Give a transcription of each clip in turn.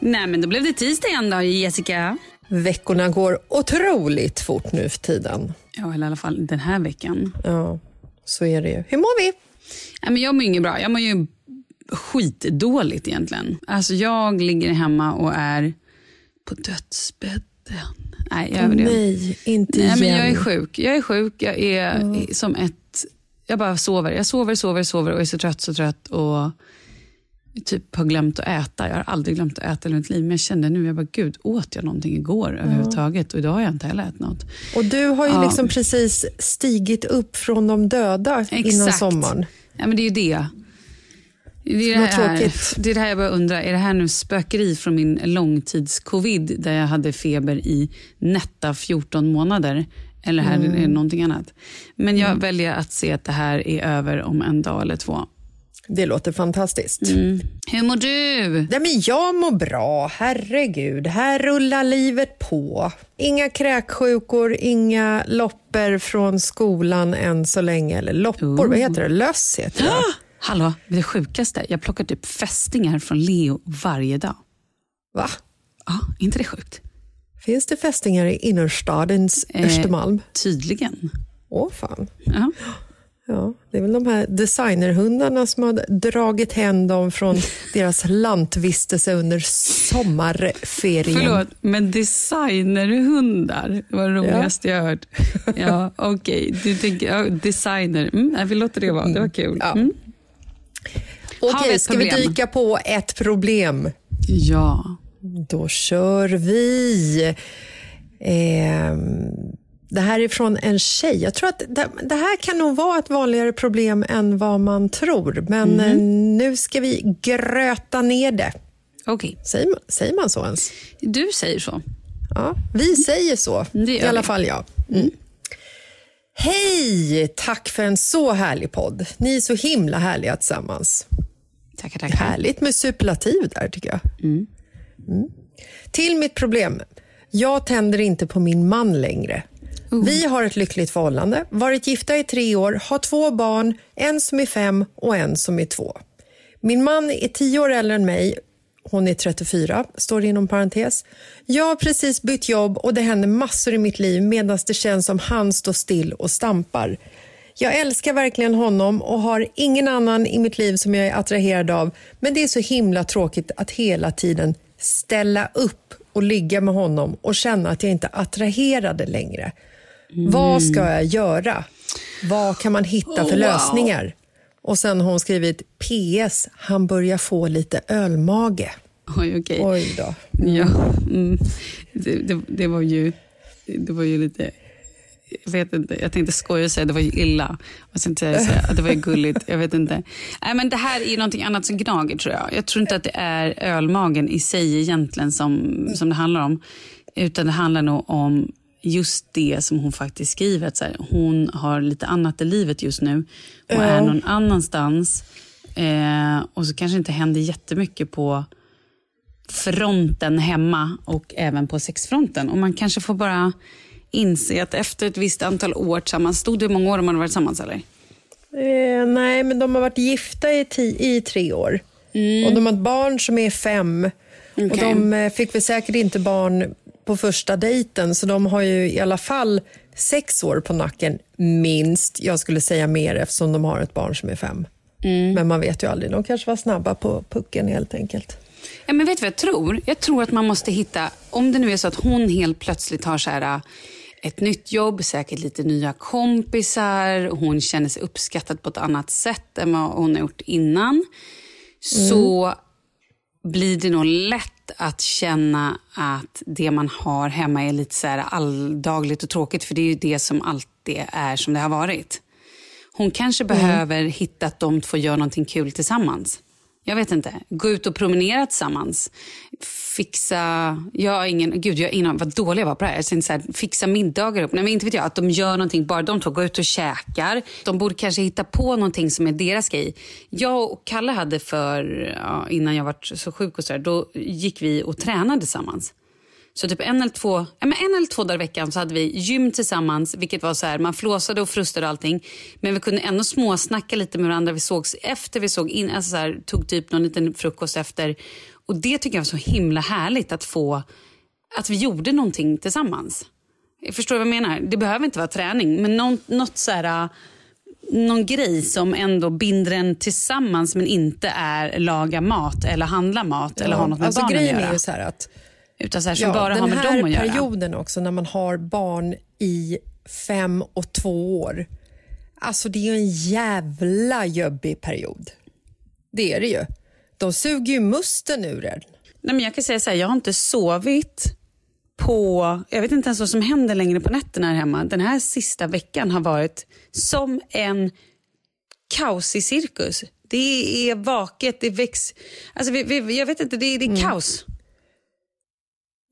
Nej, men då blev det tisdag igen då, Jessica. Veckorna går otroligt fort nu för tiden. Ja, eller i alla fall den här veckan. Ja, så är det ju. Hur mår vi? Nej, men jag mår inget bra. Jag mår ju skitdåligt egentligen. Alltså jag ligger hemma och är på dödsbädden. Nej, jag överdrev. Nej, inte Nej, igen. men jag är sjuk. Jag är sjuk. Jag är som ett... Jag bara sover. Jag sover, sover, sover och är så trött, så trött. Och typ har glömt att äta. Jag har aldrig glömt att äta i mitt liv. Men jag kände nu, jag bara, gud, åt jag någonting igår överhuvudtaget? Och idag har jag inte heller ätit något. Och du har ju Ja. liksom precis stigit upp från de döda innan Exakt. sommaren. Ja, men det är ju det. Det är det, här, det är det här jag börjar undra. Är det här nu spökeri från min långtidscovid där jag hade feber i nätta 14 månader? Eller här Mm. är det någonting annat? Men jag väljer att se att det här är över om en dag eller två. Det låter fantastiskt. Hur mår du? Nej, men jag mår bra, herregud. Här rullar livet på. Inga kräksjukor, inga loppor från skolan än så länge. Eller loppor, vad heter det? Löss heter det. Hallå, det sjukaste. Jag plockar typ fästingar från Leo varje dag. Va? Ja, inte det sjukt? Finns det fästingar i innerstadens Östermalm? Tydligen. Åh fan. Ja. Ja, det är väl de här designerhundarna som har dragit hem dem från deras lantvistelse under sommarferien. Förlåt, men designerhundar var det roligaste jag hört. Ja, Okej, okay. du tänker ja, designer. Mm, vi låter det vara, det var kul. Ja. Mm. Okej, okay, ska vi dyka på ett problem? Ja. Då kör vi. Eh, det här är från en tjej. Jag tror att det, det, här kan nog vara ett vanligare problem än vad man tror. Men mm. nu ska vi gröta ner det. Okay. Säger, säger man så ens? Du säger så. Ja, vi säger så. I alla fall jag. Mm. Hej! Tack för en så härlig podd. Ni är så himla härliga tillsammans. Tackar, tackar. Härligt med superlativ där, tycker jag. Mm. Mm. Till mitt problem. Jag tänder inte på min man längre. Uh. Vi har ett lyckligt förhållande, varit gifta i tre år, har två barn, en som är fem och en som är två. Min man är tio år äldre än mig, hon är 34, står det inom parentes. Jag har precis bytt jobb och det händer massor i mitt liv medan det känns som han står still och stampar. Jag älskar verkligen honom och har ingen annan i mitt liv som jag är attraherad av men det är så himla tråkigt att hela tiden ställa upp och ligga med honom och känna att jag inte är attraherad längre. Mm. Vad ska jag göra? Vad kan man hitta för oh, lösningar? Wow. Och sen har hon skrivit PS, han börjar få lite ölmage. Oj, okay. Oj då. Ja, mm. det, det, det, var ju, det var ju lite... Jag vet inte, jag tänkte skoja och säga det var ju illa. Och sen säga att det var ju gulligt. Jag vet inte. Nej, men det här är någonting annat som gnager tror jag. Jag tror inte att det är ölmagen i sig egentligen som, som det handlar om. Utan det handlar nog om just det som hon faktiskt skriver. Att så här, hon har lite annat i livet just nu och ja. är någon annanstans. Eh, och så kanske inte händer jättemycket på fronten hemma och även på sexfronten. Och man kanske får bara inse att efter ett visst antal år tillsammans, stod det hur många år de hade varit tillsammans eller? Eh, nej, men de har varit gifta i, i tre år. Mm. Och de har ett barn som är fem. Okay. Och de eh, fick väl säkert inte barn på första dejten så de har ju i alla fall sex år på nacken, minst. Jag skulle säga mer eftersom de har ett barn som är fem. Mm. Men man vet ju aldrig. De kanske var snabba på pucken helt enkelt. Ja, men vet du vad jag tror? Jag tror att man måste hitta, om det nu är så att hon helt plötsligt har så här, äh, ett nytt jobb, säkert lite nya kompisar, hon känner sig uppskattad på ett annat sätt än vad hon har gjort innan. Mm. Så blir det nog lätt att känna att det man har hemma är lite så här alldagligt och tråkigt. För det är ju det som alltid är som det har varit. Hon kanske mm. behöver hitta att de två gör någonting kul tillsammans. Jag vet inte. Gå ut och promenera tillsammans. Fixa... Jag har ingen... Gud, jag har ingen, vad dålig jag var på det här. Jag så här, fixa middagar upp. Nej, men inte vet jag. Att de gör någonting, bara de två. Gå ut och käkar. De borde kanske hitta på någonting som är deras grej. Jag och Kalle hade för... Ja, innan jag var så sjuk och så då gick vi och tränade tillsammans. Så typ en eller två, ja, men en eller två dagar i veckan så hade vi gym tillsammans. Vilket var så här, Man flåsade och frustade och allting. Men vi kunde ändå småsnacka lite med varandra. Vi sågs efter vi såg in, alltså så här, tog typ någon liten frukost efter. Och Det tycker jag var så himla härligt att få, att vi gjorde någonting tillsammans. Jag förstår vad jag menar? Det behöver inte vara träning, men någon, något så här, någon grej som ändå binder en tillsammans men inte är laga mat eller handla mat ja, eller ha något med alltså barnen grejen att göra. Är ju så att utan så här, som ja, bara har med dem att göra. Den här perioden också när man har barn i fem och två år. Alltså det är ju en jävla jobbig period. Det är det ju. De suger ju musten ur en. Nej, men jag kan säga så här, jag har inte sovit på... Jag vet inte ens vad som händer längre på nätterna här hemma. Den här sista veckan har varit som en kaosig cirkus. Det är vaket, det väcks... Alltså, vi, vi, jag vet inte, det, det är mm. kaos.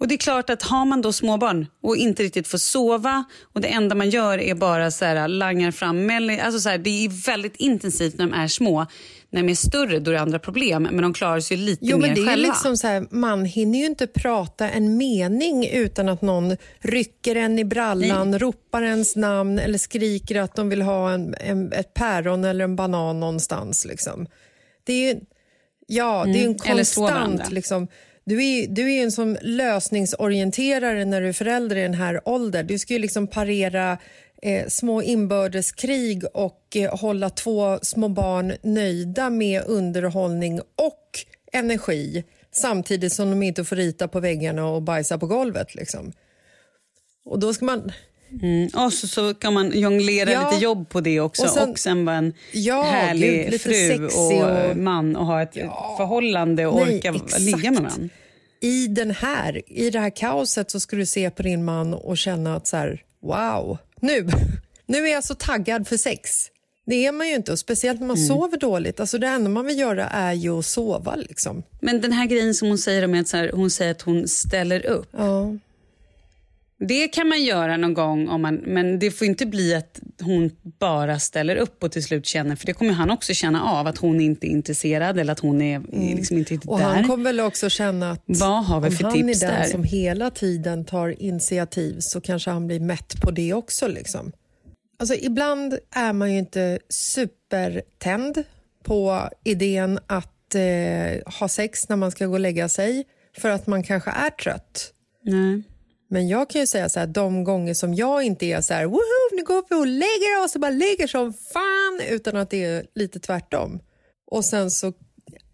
Och det är klart att har man då småbarn och inte riktigt får sova och det enda man gör är bara så här, langar fram alltså så här, Det är väldigt intensivt när de är små. När de är större då är det andra problem, men de klarar sig lite jo, mer men det själva. Är liksom så här, man hinner ju inte prata en mening utan att någon rycker en i brallan, Nej. ropar ens namn eller skriker att de vill ha en, en, ett päron eller en banan någonstans. Liksom. Det är ju, ja, mm. det är en konstant... Liksom, du är, du är en som lösningsorienterare när du är förälder i den här åldern. Du ska ju liksom parera eh, små inbördeskrig och eh, hålla två små barn nöjda med underhållning och energi samtidigt som de inte får rita på väggarna och bajsa på golvet. Liksom. Och då ska man... Mm. Och så, så kan man jonglera ja. lite jobb på det också och sen, och sen vara en ja, härlig gud, fru och, och, man och ha ett ja, förhållande och nej, orka exakt. ligga med varandra. I, den här, I det här kaoset så ska du se på din man och känna att så här, wow, nu, nu är jag så taggad för sex. Det är man ju inte, och speciellt när man mm. sover dåligt. Alltså det enda man vill göra är ju att sova. Liksom. Men den här grejen som hon säger om att så här, hon säger att hon ställer upp. Ja. Det kan man göra någon gång, om man, men det får inte bli att hon bara ställer upp och till slut känner, för det kommer han också känna av, att hon inte är intresserad eller att hon är mm. liksom inte och där. Han kommer väl också känna att Vad har vi om för han tips är den där? som hela tiden tar initiativ så kanske han blir mätt på det också. Liksom. Alltså, ibland är man ju inte supertänd på idén att eh, ha sex när man ska gå och lägga sig för att man kanske är trött. Nej. Men jag kan ju säga så här, de gånger som jag inte är så här, woho, nu går vi och lägger oss och bara lägger som fan, utan att det är lite tvärtom. Och sen så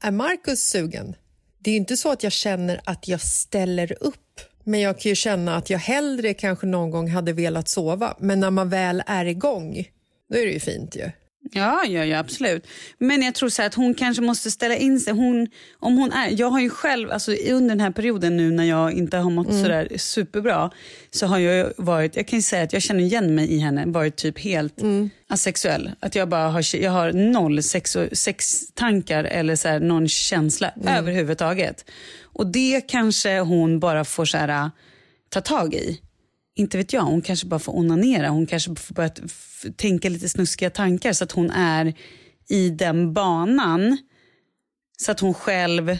är Markus sugen. Det är ju inte så att jag känner att jag ställer upp, men jag kan ju känna att jag hellre kanske någon gång hade velat sova. Men när man väl är igång, då är det ju fint ju. Ja, ja, ja, absolut. Men jag tror så att hon kanske måste ställa in sig. Hon, om hon är, jag har ju själv, alltså, under den här perioden nu när jag inte har mått mm. sådär superbra, så har jag varit, jag kan säga att jag känner igen mig i henne, varit typ helt mm. asexuell. Att jag bara har, jag har noll sex, sextankar eller så här, någon känsla mm. överhuvudtaget. Och det kanske hon bara får så här, ta tag i inte vet jag, hon kanske bara får onanera. Hon kanske får börja tänka lite snuskiga tankar så att hon är i den banan. Så att hon själv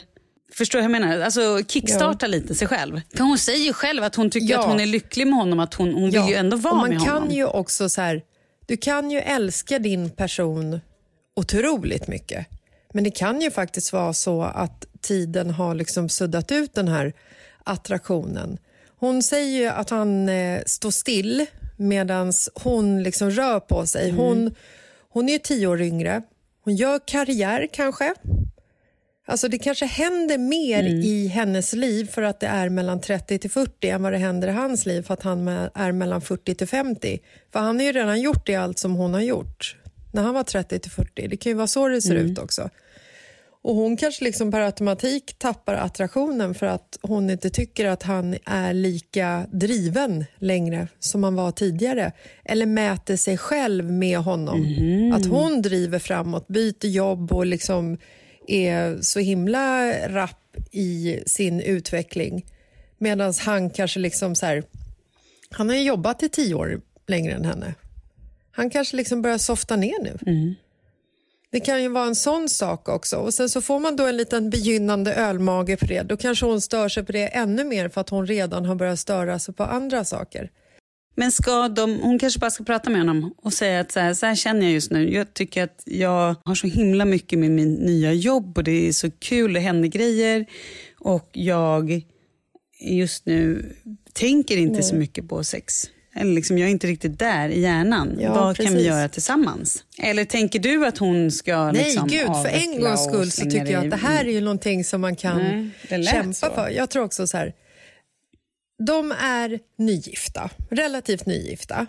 Förstår jag menar? Alltså kickstarta ja. lite sig själv. Hon säger ju själv att hon tycker ja. att hon är lycklig med honom. Att hon, hon ja. vill ju ändå vara man med kan honom. Ju också så här, du kan ju älska din person otroligt mycket. Men det kan ju faktiskt vara så att tiden har liksom suddat ut den här attraktionen. Hon säger ju att han eh, står still medan hon liksom rör på sig. Mm. Hon, hon är tio år yngre. Hon gör karriär, kanske. Alltså Det kanske händer mer mm. i hennes liv för att det är mellan 30 till 40 än vad det händer i hans liv för att han är mellan 40 till 50. För han har ju redan gjort det allt som hon har gjort när han var 30 till 40. Det kan ju vara så det ser mm. ut också. Och Hon kanske liksom per automatik tappar attraktionen för att hon inte tycker att han är lika driven längre som han var tidigare. Eller mäter sig själv med honom. Mm. Att hon driver framåt, byter jobb och liksom är så himla rapp i sin utveckling. Medan han kanske liksom så här, Han har jobbat i tio år längre än henne. Han kanske liksom börjar softa ner nu. Mm. Det kan ju vara en sån sak också. Och Sen så får man då en liten begynnande ölmage på det. Då kanske hon stör sig på det ännu mer för att hon redan har börjat störa sig på andra saker. Men ska de, hon kanske bara ska prata med honom och säga att så här, så här känner jag just nu. Jag tycker att jag har så himla mycket med min nya jobb och det är så kul, det händer grejer. Och jag just nu tänker inte Nej. så mycket på sex. Eller liksom, jag är inte riktigt där i hjärnan. Ja, Vad precis. kan vi göra tillsammans? Eller tänker du att hon ska Nej, liksom gud, för en gångs skull så tycker jag att det här är ju någonting som man kan Nej, kämpa så. för. Jag tror också så här, de är nygifta, relativt nygifta.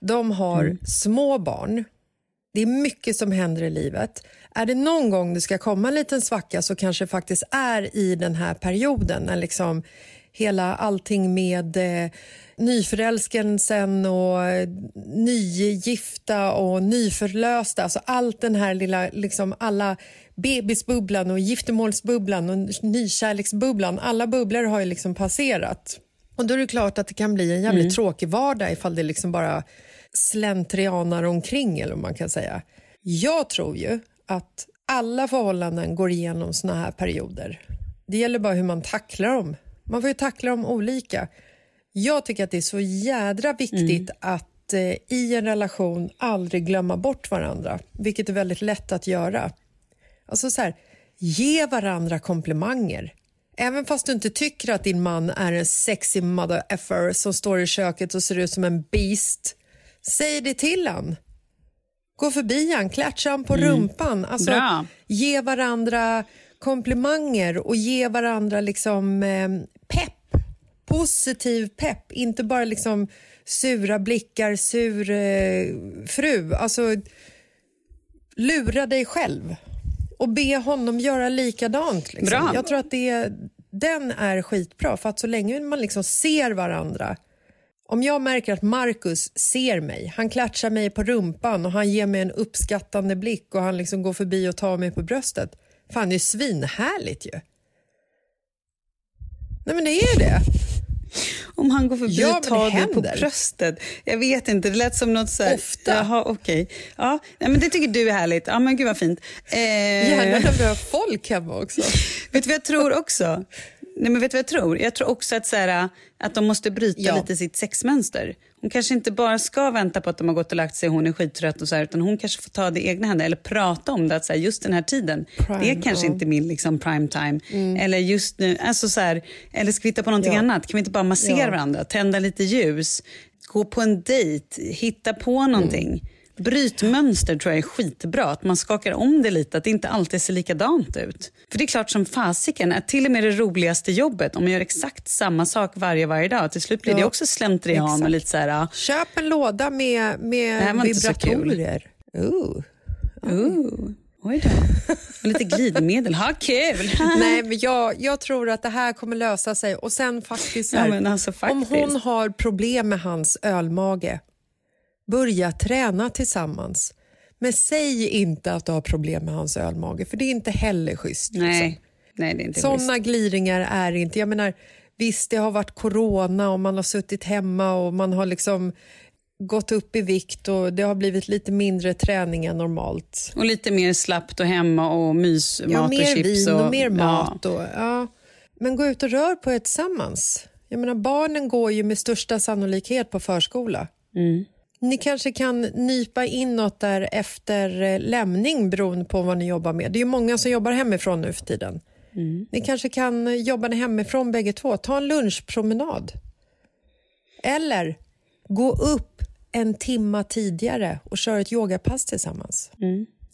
De har mm. små barn. Det är mycket som händer i livet. Är det någon gång det ska komma en liten svacka så kanske faktiskt är i den här perioden när liksom hela allting med eh, nyförälskelsen och eh, nygifta och nyförlösta. Alltså allt den här lilla, liksom alla bebisbubblan och giftermålsbubblan och nykärleksbubblan. Alla bubblor har ju liksom passerat. Och då är det klart att det kan bli en jävligt mm. tråkig vardag ifall det liksom bara slentrianar omkring eller man kan säga. Jag tror ju att alla förhållanden går igenom såna här perioder. Det gäller bara hur man tacklar dem. Man får ju tackla dem olika. Jag tycker att det är så jädra viktigt mm. att eh, i en relation aldrig glömma bort varandra, vilket är väldigt lätt att göra. Alltså så här, ge varandra komplimanger. Även fast du inte tycker att din man är en sexy mother effer som står i köket och ser ut som en beast Säg det till han. Gå förbi han, klatscha han på rumpan. Alltså, Bra. ge varandra komplimanger och ge varandra liksom eh. Positiv pepp, inte bara liksom sura blickar, sur eh, fru. Alltså, lura dig själv och be honom göra likadant. Liksom. Bra. Jag tror att det, den är skitbra, för att så länge man liksom ser varandra om jag märker att Marcus ser mig, han klatschar mig på rumpan och han ger mig en uppskattande blick och han liksom går förbi och tar mig på bröstet. Fan, det är svinhärligt ju. Nej men det är det. Om han går förbi Ja, och tar dig på bröstet. Jag vet inte, det lät som något så här... Ofta. Jaha, okej. Ja, nej, men det tycker du är härligt. Ja, men gud vad fint. Eh, Gärna när vi har folk hemma också. Vet du vad jag tror också? Nej, men vet du vad jag tror? Jag tror också att, så här, att de måste bryta Ja. lite sitt sexmönster. Hon kanske inte bara ska vänta på att de har gått och lagt sig hon är skittrött och så här, utan hon kanske får ta det i egna händer eller prata om det. Att så här, just den här tiden, Prime, det är kanske ja. Mm. inte min liksom, prime time. Eller just nu, alltså så här, eller ska vi hitta på någonting Ja. annat? Kan vi inte bara massera varandra, tända lite ljus, gå på en dejt, hitta på någonting. Mm. Bryt mönster tror jag är skitbra. Att man skakar om det lite, att det inte alltid ser likadant ut. För det är klart som fasiken, att till och med det roligaste jobbet, om man gör exakt samma sak varje, varje dag, till slut blir det Ja, också slentrian och lite så här, Köp en låda med, Det här med vibratorer. Ooh. ooh, oj då. Och lite glidmedel, ha kul! Nej, men jag, jag tror att det här kommer lösa sig. Och sen faktiskt, här, Ja, alltså om faktiskt. hon har problem med hans ölmage, börja träna tillsammans. Men säg inte att du har problem med hans ölmage, för det är inte heller schysst. liksom. Nej, nej det är inte Såna schysst. gliringar är inte... Jag menar, visst, det har varit corona och man har suttit hemma och man har liksom gått upp i vikt och det har blivit lite mindre träning än normalt. Och lite mer slappt och hemma och mys, Ja, mat mer och chips. vin och, mer ja. mat. Och, ja. Men gå ut och rör på er tillsammans. Jag menar, barnen går ju med största sannolikhet på förskola. Mm. Ni kanske kan nypa in något där efter eh, lämning beroende på vad ni jobbar med. Det är ju många som jobbar hemifrån nu för tiden. Mm. Ni kanske kan jobba hemifrån bägge två. Ta en lunchpromenad. Eller gå upp en timma tidigare och köra ett yogapass tillsammans.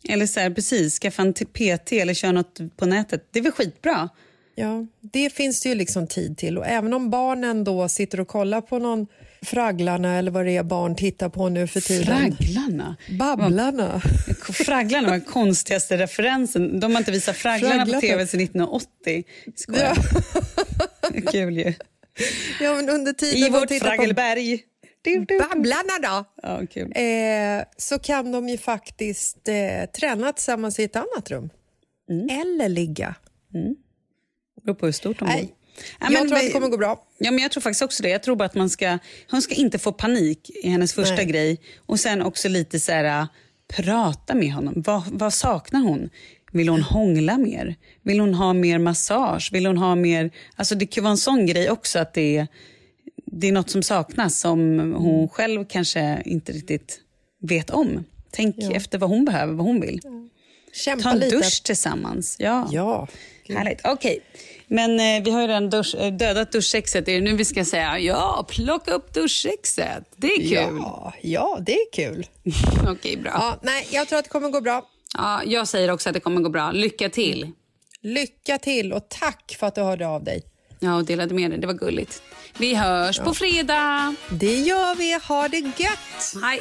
Eller så här, precis, skaffa en PT eller köra något på nätet. Det är väl skitbra? Ja, det finns det ju liksom tid till. Och även om barnen då sitter och kollar på någon Fragglarna eller vad det är barn tittar på nu för tiden. Fragglarna. Babblarna. Fragglarna var den konstigaste referensen. De har inte visat Fragglarna Fragglarna. på tv sedan 1980. Skojar. Kul ju. Ja, men under tiden I vårt på Fraggelberg. Du, du. Babblarna då, Ja, kul. eh, så kan de ju faktiskt eh, träna tillsammans i ett annat rum. Eller ligga. Beror på hur stort de Nej, bor. Ja, jag men tror att det kommer gå bra. Ja, men jag tror faktiskt också det. Jag tror bara att man ska, hon ska inte få panik i hennes första Nej. grej. Och sen också lite så här, prata med honom. Vad, vad saknar hon? Vill hon hångla mer? Vill hon ha mer massage? Vill hon ha mer... Alltså det kan vara en sån grej också att det är, det är något som saknas som hon själv kanske inte riktigt vet om. Tänk efter vad hon behöver, vad hon vill. Kämpa Ta en lite. dusch tillsammans. Ja. Ja. Härligt. Okej. Men eh, vi har ju redan dusch, eh, dödat duschsexet. Är det nu vi ska säga ja, plocka upp duschsexet? Det är kul. Ja, ja, det är kul. Okej, bra. Ja, nej, jag tror att det kommer gå bra. Ja, jag säger också att det kommer gå bra. Lycka till. Lycka till och tack för att du hörde av dig. Ja, och delade med dig. Det var gulligt. Vi hörs på fredag. Det gör vi. Ha det gött! Hej.